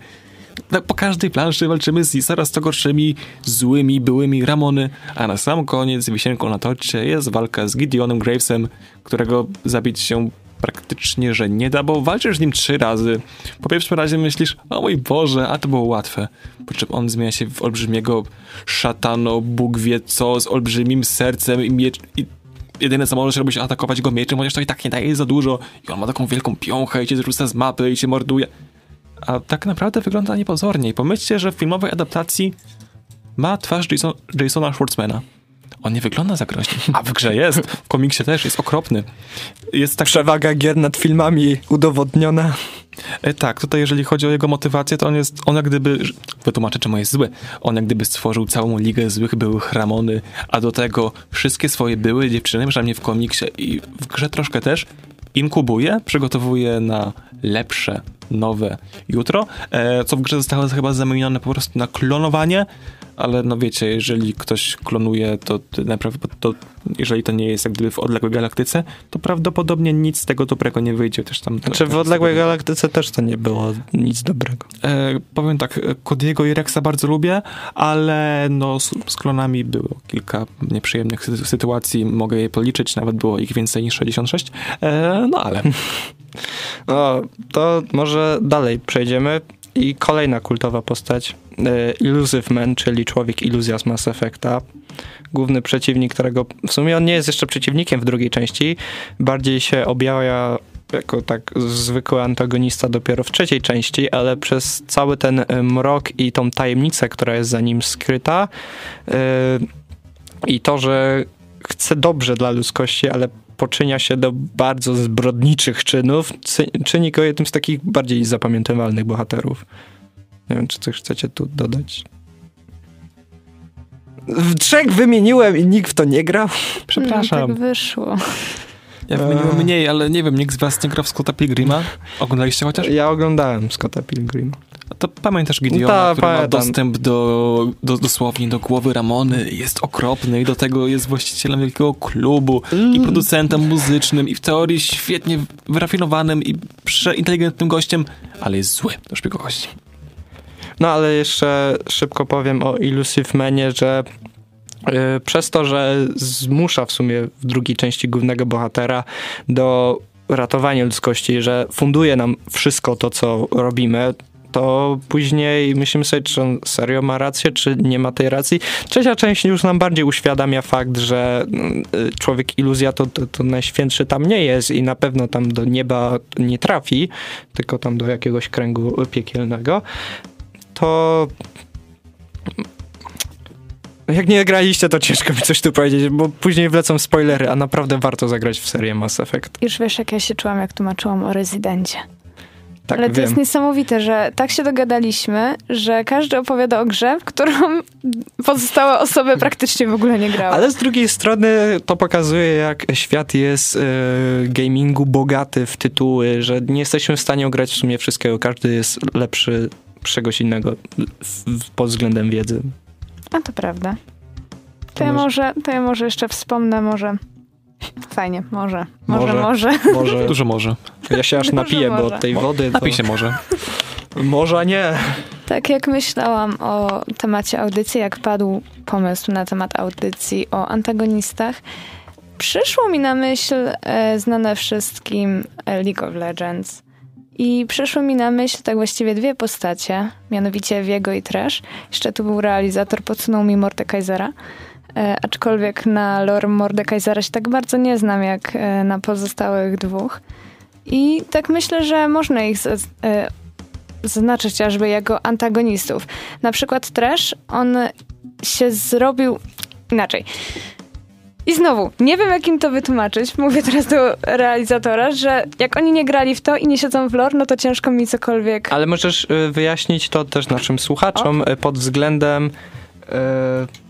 Na- Po każdej planszy walczymy z coraz to gorszymi, złymi, byłymi Ramony, a na sam koniec wisienką na torcie jest walka z Gideonem Gravesem, którego zabić się praktycznie, że nie da, bo walczysz z nim trzy razy. Po pierwszym razie myślisz, o mój Boże, a to było łatwe. Po czym on zmienia się w olbrzymiego szatano, Bóg wie co, z olbrzymim sercem i miecz... I jedyne co możesz robić, atakować go mieczem, chociaż to i tak nie daje za dużo. I on ma taką wielką piąchę i cię zrzuca z mapy i cię morduje. A tak naprawdę wygląda niepozornie. I pomyślcie, że w filmowej adaptacji ma twarz Jason, Jasona Schwartzmana. On nie wygląda za groźnie, a w grze jest. W komiksie też jest okropny. Jest tak, Przewaga gier nad filmami udowodniona. e, tak, tutaj jeżeli chodzi o jego motywację, to on jest, on jak gdyby, wytłumaczę czemu jest zły, on jak gdyby stworzył całą ligę złych byłych Ramony, a do tego wszystkie swoje były dziewczyny, przynajmniej w komiksie i w grze troszkę też, inkubuje, przygotowuje na lepsze, nowe jutro, e, co w grze zostało chyba zamienione po prostu na klonowanie, ale no wiecie, jeżeli ktoś klonuje, to, najprawdopod- to jeżeli to nie jest jak gdyby w odległej galaktyce, to prawdopodobnie nic z tego dobrego nie wyjdzie. Też tam Znaczy w odległej galaktyce też to nie było nic dobrego. E, powiem tak, e, Kodiego i Rexa bardzo lubię, ale no z, z klonami było kilka nieprzyjemnych sy- sytuacji, mogę je policzyć, nawet było ich więcej niż 66, e, no ale No, to może dalej przejdziemy. I kolejna kultowa postać, e, Illusive Man, czyli człowiek iluzja z Mass Effecta. Główny przeciwnik, którego w sumie on nie jest jeszcze przeciwnikiem w drugiej części, bardziej się objawia jako tak zwykły antagonista dopiero w trzeciej części, ale przez cały ten e, mrok i tą tajemnicę, która jest za nim skryta e, i to, że chce dobrze dla ludzkości, ale poczynia się do bardzo zbrodniczych czynów, czyni go jednym z takich bardziej zapamiętywalnych bohaterów. Nie wiem, czy coś chcecie tu dodać. W trzech wymieniłem i nikt w to nie grał. przepraszam. No, tak wyszło. Ja wymieniłem Eee. mniej, ale nie wiem, nikt z was nie gra w Scotta Pilgrima? Oglądaliście chociaż? Ja oglądałem Scotta Pilgrima. To pamiętasz Gideona, Ta, który ma dostęp do, do, dosłownie do głowy Ramony, jest okropny i do tego jest właścicielem wielkiego klubu i producentem muzycznym i w teorii świetnie wyrafinowanym i przeinteligentnym gościem, ale jest zły do szpiegowności. No ale jeszcze szybko powiem o Illusive Manie, że przez to, że zmusza w sumie w drugiej części głównego bohatera do ratowania ludzkości, że funduje nam wszystko to, co robimy, to później myślimy sobie, czy on serio ma rację, czy nie ma tej racji. Trzecia część już nam bardziej uświadamia fakt, że y, człowiek iluzja to, to, to najświętszy tam nie jest i na pewno tam do nieba nie trafi, tylko tam do jakiegoś kręgu piekielnego. To jak nie graliście, to ciężko mi coś tu powiedzieć, bo później wlecą spoilery, a naprawdę warto zagrać w serię Mass Effect. Już wiesz, jak ja się czułam, jak tłumaczyłam o rezydencie. Tak, Ale to wiem. jest niesamowite, że tak się dogadaliśmy, że każdy opowiada o grze, w którą pozostałe osoby praktycznie w ogóle nie grały. Ale z drugiej strony to pokazuje, jak świat jest e, gamingu bogaty w tytuły, że nie jesteśmy w stanie ograć w sumie wszystkiego. Każdy jest lepszy czegoś innego w, w, pod względem wiedzy. A to prawda. To, To ja może- to ja może jeszcze wspomnę, może... Fajnie, może. Może, Może. może. Może Dużo może. ja się aż Dużo napiję, bo może. od tej wody to... Napij się może. Może nie. Tak jak myślałam o temacie audycji, jak padł pomysł na temat audycji o antagonistach, przyszło mi na myśl e, znane wszystkim e, League of Legends. I przyszły mi na myśl tak właściwie dwie postacie, mianowicie Viego i Trash. Jeszcze tu był realizator, podsunął mi Mordekaisera. E, aczkolwiek na lore Mordekaisera się tak bardzo nie znam jak e, na pozostałych dwóch. I tak myślę, że można ich z, e, zaznaczyć chociażby jako antagonistów. Na przykład Trash, on się zrobił inaczej. I znowu, nie wiem jak im to wytłumaczyć, mówię teraz do realizatora, że jak oni nie grali w to i nie siedzą w lore, no to ciężko mi cokolwiek... Ale możesz y, wyjaśnić to też naszym słuchaczom y, pod względem... y,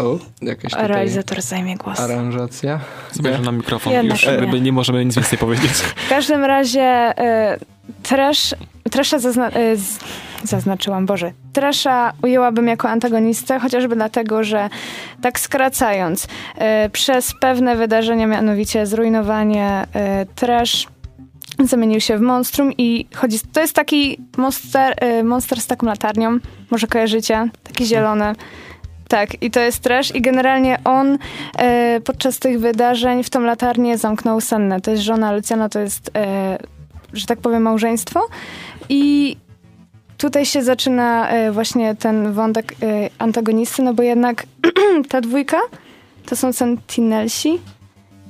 O, jakaś tutaj Realizator zajmie głos. aranżacja. Zbierzę na mikrofon. Jednak Już nie. nie możemy nic więcej powiedzieć. W każdym razie y, trash, Trasha zazna- y, z, zaznaczyłam, Boże. Trasha ujęłabym jako antagonistę, chociażby dlatego, że tak skracając, y, przez pewne wydarzenia, mianowicie zrujnowanie y, Trash zamienił się w monstrum i chodzi, to jest taki monster, y, monster z taką latarnią, może kojarzycie, taki zielony. Tak, i to jest trash i generalnie on e, podczas tych wydarzeń w tą latarnię zamknął Sennę. To jest żona Lucjana, to jest, e, że tak powiem, małżeństwo. I tutaj się zaczyna e, właśnie ten wątek e, antagonisty, no bo jednak ta dwójka to są Sentinelsi.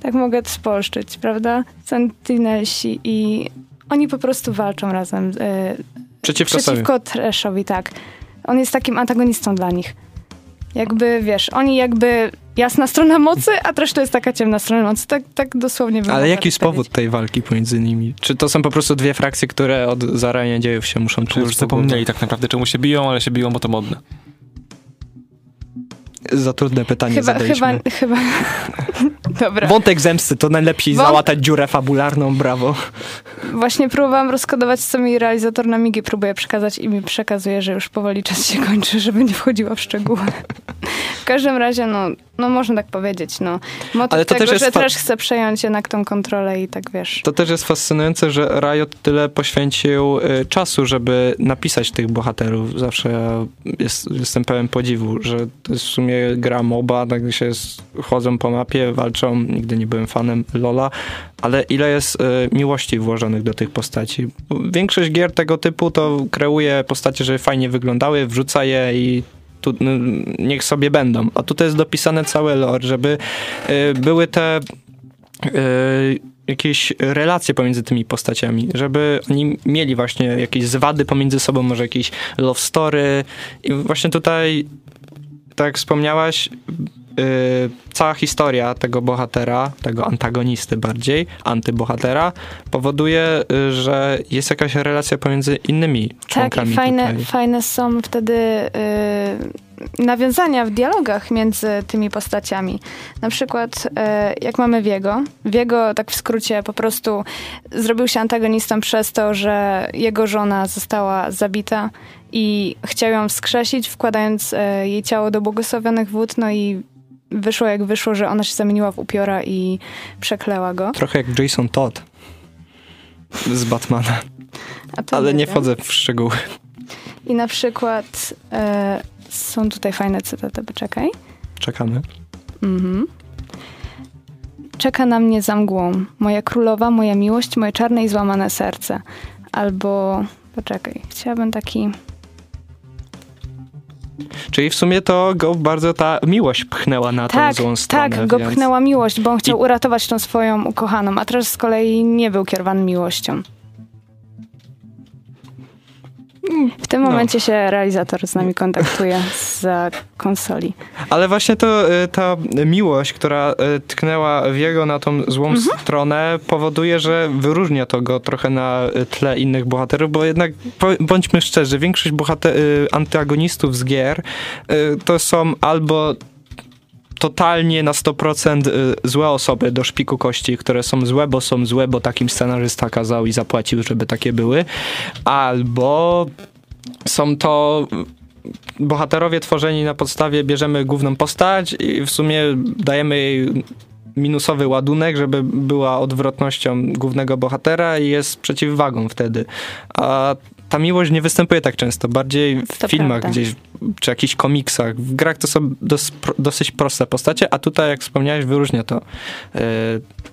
Tak mogę spolszczyć, prawda? Sentinelsi i oni po prostu walczą razem e, Przeciwko, przeciwko Trashowi, tak. On jest takim antagonistą dla nich. Jakby, wiesz, oni jakby jasna strona mocy, a Trash to jest taka ciemna strona mocy. Tak, tak dosłownie bym Ale jaki jest powód tej walki pomiędzy nimi? Czy to są po prostu dwie frakcje, które od zarania dziejów się muszą Czy tłuc już zapomnieli tak naprawdę, czemu się biją, ale się biją, bo to modne. Za trudne pytanie Chyba, zadaliśmy. chyba, chyba. Dobra. Wątek zemsty to najlepiej Wąt- załatać dziurę fabularną, brawo. Właśnie próbowałam rozkodować, co mi realizator na migi próbuje przekazać i mi przekazuje, że już powoli czas się kończy, żeby nie wchodziła w szczegóły. W każdym razie, no, no można tak powiedzieć, no. Motyw Ale to tego, też jest że fa- Trash chce przejąć jednak tą kontrolę i tak, wiesz. To też jest fascynujące, że Riot tyle poświęcił y, czasu, żeby napisać tych bohaterów. Zawsze ja jest, jestem pełen podziwu, że to jest w sumie gra MOBA, tak się chodzą po mapie, walczą. Nigdy nie byłem fanem LoLa, ale ile jest y, miłości włożonych do tych postaci. Większość gier tego typu to kreuje postacie, żeby fajnie wyglądały, wrzuca je i tu, niech sobie będą. A tutaj jest dopisane całe lore, żeby y, były te y, jakieś relacje pomiędzy tymi postaciami, żeby oni mieli właśnie jakieś zwady pomiędzy sobą, może jakieś love story i właśnie tutaj, tak jak wspomniałaś, y, cała historia tego bohatera, tego antagonisty bardziej, antybohatera, powoduje, y, że jest jakaś relacja pomiędzy innymi Tak, członkami i fajne, tutaj. fajne są wtedy y, nawiązania w dialogach między tymi postaciami. Na przykład, y, jak mamy Wiego. Wiego, tak w skrócie, po prostu zrobił się antagonistą przez to, że jego żona została zabita i chciał ją wskrzesić, wkładając y, jej ciało do błogosławionych wód, no i wyszło jak wyszło, że ona się zamieniła w upiora i przekleła go. Trochę jak Jason Todd z Batmana, ale nie wiem. wchodzę w szczegóły. I na przykład e, są tutaj fajne cytaty, poczekaj. Czekamy. Mhm. Czeka na mnie za mgłą. Moja królowa, moja miłość, moje czarne i złamane serce. Albo Poczekaj, chciałabym taki... Czyli w sumie to go bardzo ta miłość pchnęła na Tak, tą złą stronę. tak, go więc... pchnęła miłość, bo on chciał I- uratować tą swoją ukochaną, a teraz z kolei nie był kierowany miłością. W tym No. momencie się realizator z nami kontaktuje za konsoli. Ale właśnie to y, ta miłość, która y, tknęła w jego na tą złą Mhm. stronę, powoduje, że wyróżnia to go trochę na y, tle innych bohaterów, bo jednak bądźmy szczerzy, większość bohater- antagonistów z gier to są albo totalnie na 100% y, złe osoby do szpiku kości, które są złe, bo są złe, bo takim scenarzysta kazał i zapłacił, żeby takie były, albo są to bohaterowie tworzeni na podstawie, bierzemy główną postać i w sumie dajemy jej minusowy ładunek, żeby była odwrotnością głównego bohatera i jest przeciwwagą wtedy. A ta miłość nie występuje tak często, bardziej w To filmach prawda. gdzieś, czy jakichś komiksach. W grach to są dos, dosyć proste postacie, a tutaj, jak wspomniałeś, wyróżnia to e,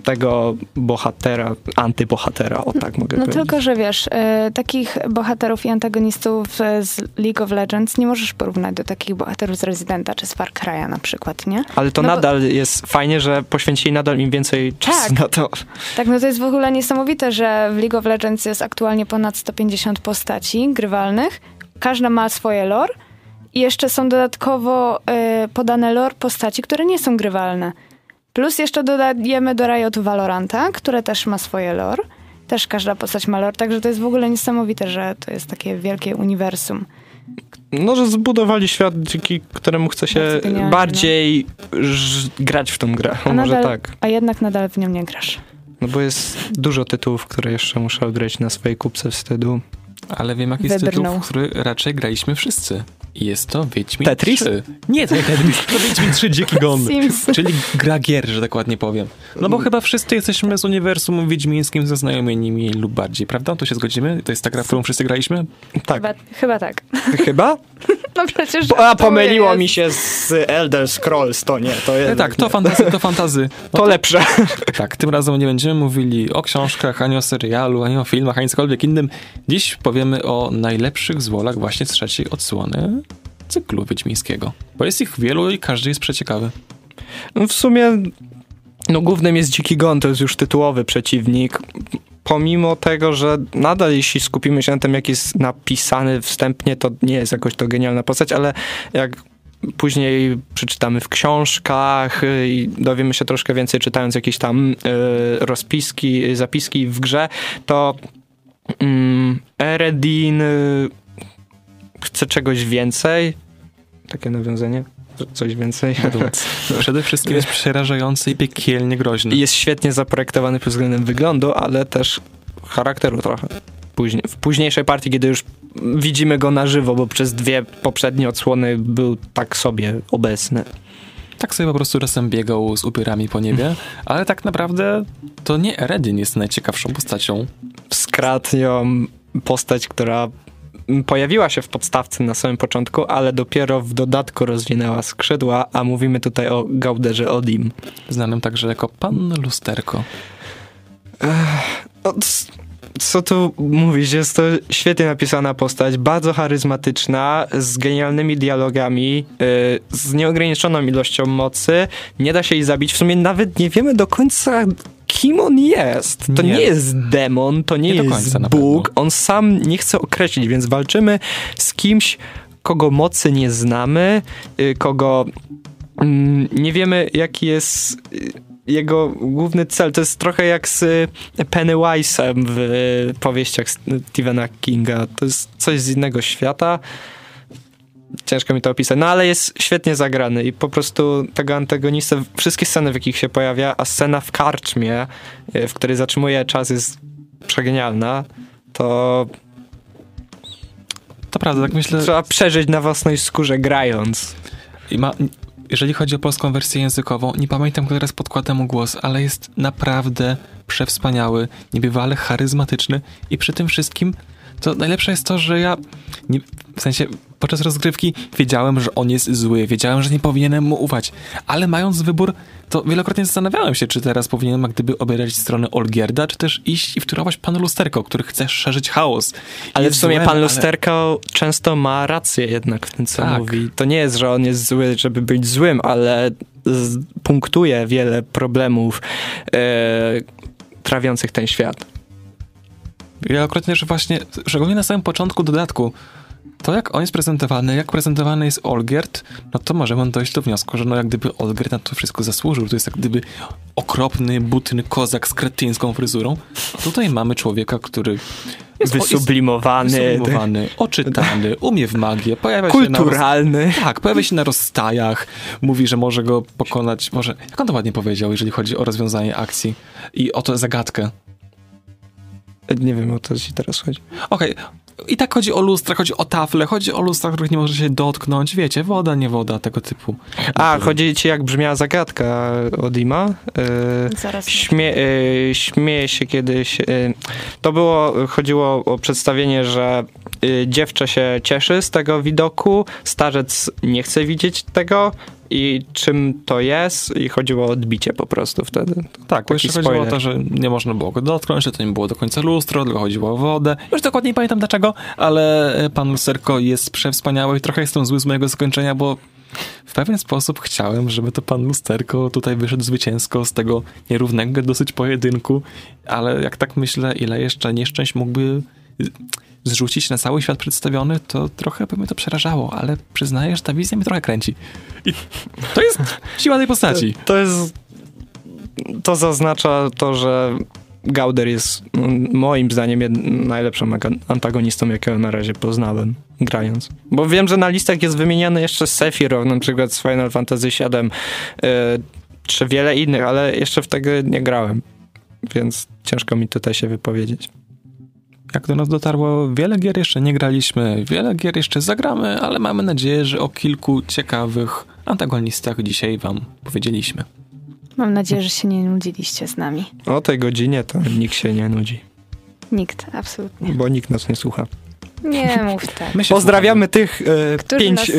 tego bohatera, antybohatera, o tak mogę No powiedzieć. tylko, że wiesz, y, takich bohaterów i antagonistów z League of Legends nie możesz porównać do takich bohaterów z Residenta czy z Far Cry'a na przykład, nie? Ale to No bo- nadal jest fajnie, że poświęcili nadal im więcej czasu Tak. na to. Tak, no to jest w ogóle niesamowite, że w League of Legends jest aktualnie ponad 150 postaci grywalnych. Każda ma swoje lore i jeszcze są dodatkowo y, podane lore postaci, które nie są grywalne. Plus jeszcze dodajemy do Riotu Valoranta, które też ma swoje lore. Też każda postać ma lore, także to jest w ogóle niesamowite, że to jest takie wielkie uniwersum. No, że zbudowali świat, dzięki któremu chce się genialnie, bardziej grać w tą grę. A O, może nadal- tak. A jednak nadal w nią nie grasz. No bo jest dużo tytułów, które jeszcze muszę odgrać na swojej kupce wstydu. Ale wiem, jaki jest tytuł, w który raczej graliśmy wszyscy. Jest to Wiedźmin Tetris? 3. Nie, to nie Tetris, to Wiedźmin 3 Dziki Gon. Sims. Czyli gra gier, że tak ładnie powiem. No bo chyba wszyscy jesteśmy z uniwersum wiedźmińskim zaznajomieni mniej lub bardziej, prawda? To się zgodzimy? To jest ta gra, w którą wszyscy graliśmy? Tak. Chyba, chyba tak. Chyba? No przecież A żartuję, pomyliło jest. mi się z Elder Scrolls, to nie, to jednak tak, to fantazy, to fantazy. No To lepsze. Tak, tym razem nie będziemy mówili o książkach, ani o serialu, ani o filmach, ani cokolwiek innym. Dziś powiemy o najlepszych zwolach właśnie z trzeciej odsłony cyklu wiedźmińskiego. Bo jest ich wielu i każdy jest przeciekawy. No w sumie, no głównym jest Dziki Gon, to jest już tytułowy przeciwnik. Pomimo tego, że nadal jeśli skupimy się na tym, jak jest napisany wstępnie, to nie jest jakoś to genialna postać, ale jak później przeczytamy w książkach y, i dowiemy się troszkę więcej, czytając jakieś tam y, rozpiski, zapiski w grze, to mm, Eredin y, chce czegoś więcej. Takie nawiązanie. Coś więcej. Przede wszystkim jest przerażający i piekielnie groźny. Jest świetnie zaprojektowany pod względem wyglądu, ale też charakteru trochę. Później, w późniejszej partii, kiedy już widzimy go na żywo, bo przez dwie poprzednie odsłony był tak sobie obecny. Tak sobie po prostu czasem biegał z upierami po niebie, ale tak naprawdę to nie Eredin jest najciekawszą postacią. Skradł ją postać, która pojawiła się w podstawce na samym początku, ale dopiero w dodatku rozwinęła skrzydła, a mówimy tutaj o Gauderze Odim. Znanym także jako Pan Lusterko. No, c- co tu mówić, jest to świetnie napisana postać, bardzo charyzmatyczna, z genialnymi dialogami, yy, z nieograniczoną ilością mocy. Nie da się jej zabić. W sumie nawet nie wiemy do końca, kim on jest. To nie, Nie. jest demon, to nie, Nie jest końca Bóg. On sam nie chce określić, więc walczymy z kimś, kogo mocy nie znamy, yy, kogo mm, nie wiemy, jaki jest y, jego główny cel. To jest trochę jak z y, Pennywise'em w y, powieściach Stephena Kinga. To jest coś z innego świata. Ciężko mi to opisać, no ale jest świetnie zagrany i po prostu tego antagonistę, wszystkie sceny, w jakich się pojawia, a scena w karczmie, w której zatrzymuje czas jest przegenialna, to To prawda, tak myślę. trzeba przeżyć na własnej skórze grając. I ma, jeżeli chodzi o polską wersję językową, nie pamiętam, kto teraz podkłada mu głos, ale jest naprawdę przewspaniały, niebywale charyzmatyczny i przy tym wszystkim to najlepsze jest to, że ja, nie, w sensie podczas rozgrywki wiedziałem, że on jest zły, wiedziałem, że nie powinienem mu ufać, ale mając wybór, to wielokrotnie zastanawiałem się, czy teraz powinienem jak gdyby obierać stronę Olgierda, czy też iść i wtórować pan Lusterko, który chce szerzyć chaos. Ale Jest w sumie złem, pan ale- Lusterko często ma rację jednak w tym, co Tak. mówi. To nie jest, że on jest zły, żeby być złym, ale punktuje wiele problemów e, trawiących ten świat. Wielokrotnie, że właśnie, szczególnie na samym początku dodatku, to jak on jest prezentowany, jak prezentowany jest Olgierd, no to możemy dojść do wniosku, że no jak gdyby Olgierd na to wszystko zasłużył. To jest jak gdyby okropny, butny kozak z kretyńską fryzurą. A tutaj mamy człowieka, który jest Wysublimowany, jest wysublimowany, oczytany, umie w magię, pojawia się na roz... kulturalny. Tak, pojawia się na rozstajach, mówi, że może go pokonać, może, jak on to ładnie powiedział, jeżeli chodzi o rozwiązanie akcji i o tę zagadkę. Nie wiem, o co ci teraz chodzi. Okej, i tak chodzi o lustra, chodzi o tafle, chodzi o lustra, których nie może się dotknąć, wiecie, woda, nie woda, tego typu. A, chodzi ci jak brzmiała zagadka od Dima? E, Zaraz. Śmie, y, śmieje się kiedyś. y, to było, chodziło o przedstawienie, że dziewczę się cieszy z tego widoku, starzec nie chce widzieć tego i czym to jest i chodziło o odbicie po prostu wtedy. Tak, bo Taki jeszcze chodziło o to, że nie można było go dotknąć, że to nie było do końca lustro, tylko chodziło o wodę. Już dokładnie nie pamiętam dlaczego, ale e, pan Lusterko jest przewspaniały i trochę jestem zły z mojego zakończenia, bo w pewien sposób chciałem, żeby to pan Lusterko tutaj wyszedł zwycięsko z tego nierównego dosyć pojedynku, ale jak tak myślę, ile jeszcze nieszczęść mógłby zrzucić na cały świat przedstawiony, to trochę by mnie to przerażało, ale przyznaję, że ta wizja mnie trochę kręci. I to jest siła tej postaci. To jest. To zaznacza to, że Gauder jest moim zdaniem najlepszym antagonistą, jakiego na razie poznałem grając. Bo wiem, że na listach jest wymieniany jeszcze Sephiroth, na przykład z Final Fantasy VII, y, czy wiele innych, ale jeszcze w tego nie grałem. Więc ciężko mi tutaj się wypowiedzieć. Jak do nas dotarło, wiele gier jeszcze nie graliśmy, wiele gier jeszcze zagramy, ale mamy nadzieję, że o kilku ciekawych antagonistach dzisiaj wam powiedzieliśmy. Mam nadzieję, że się nie nudziliście z nami. O tej godzinie to nikt się nie nudzi, Nikt, absolutnie. bo nikt nas nie słucha. Nie mów tak. My się Pozdrawiamy tych e, pięć, e,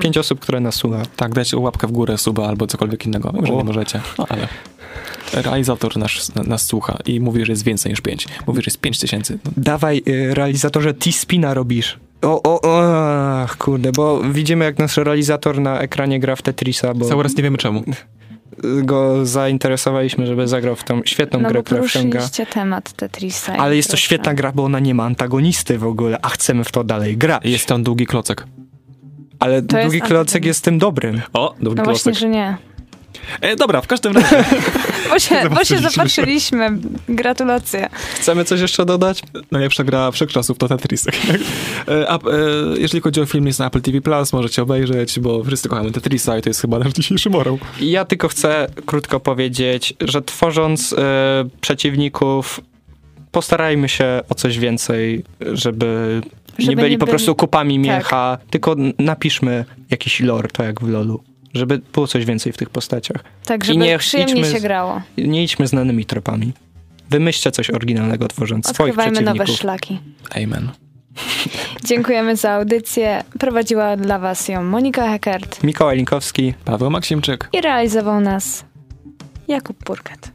pięć osób, które nas słucha. Tak, dajcie łapkę w górę, suba albo cokolwiek innego. Wiem, że O. nie możecie, no ale realizator nas, nas słucha i mówi, że jest więcej niż pięć. Mówi, że jest pięć tysięcy. No, Dawaj, y, realizatorze, T-spina robisz. O, o, o, ach, kurde, bo widzimy jak nasz realizator na ekranie gra w Tetrisa, bo Cały raz nie wiemy czemu. go zainteresowaliśmy, żeby zagrał w tą świetną No grę, bo która wciąga. temat Tetrisa. Ale jest to proszę. świetna gra, bo ona nie ma antagonisty w ogóle, a chcemy w to dalej grać. Jest tam długi klocek. Ale To drugi jest klocek antagonist. jest tym dobrym. O, długi No właśnie, klocek. że nie. E, dobra, w każdym razie. Bo się, bo się Zobaczyliśmy. zapatrzyliśmy. Gratulacje. Chcemy coś jeszcze dodać? Najlepsza gra wszechczasów to Tetris. E, a, e, jeżeli chodzi o film, jest na Apple TV+, Plus, możecie obejrzeć, bo wszyscy kochamy Tetrisa i to jest chyba nasz dzisiejszy morał. Ja tylko chcę krótko powiedzieć, że tworząc e, przeciwników, postarajmy się o coś więcej, żeby, nie Żeby byli nie po byli- prostu kupami miecha, tylko napiszmy jakiś lore, tak jak w LoLu. Żeby było coś więcej w tych postaciach. Tak, I żeby nie przyjemnie idźmy się grało. Nie idźmy znanymi tropami. Wymyślcie coś oryginalnego, tworząc swoich Odkrywajmy nowe przeciwników. szlaki. Amen. Dziękujemy za audycję. Prowadziła dla Was ją Monika Heckert Mikołaj Linkowski. Paweł Maksimczyk. i realizował nas Jakub Burkett.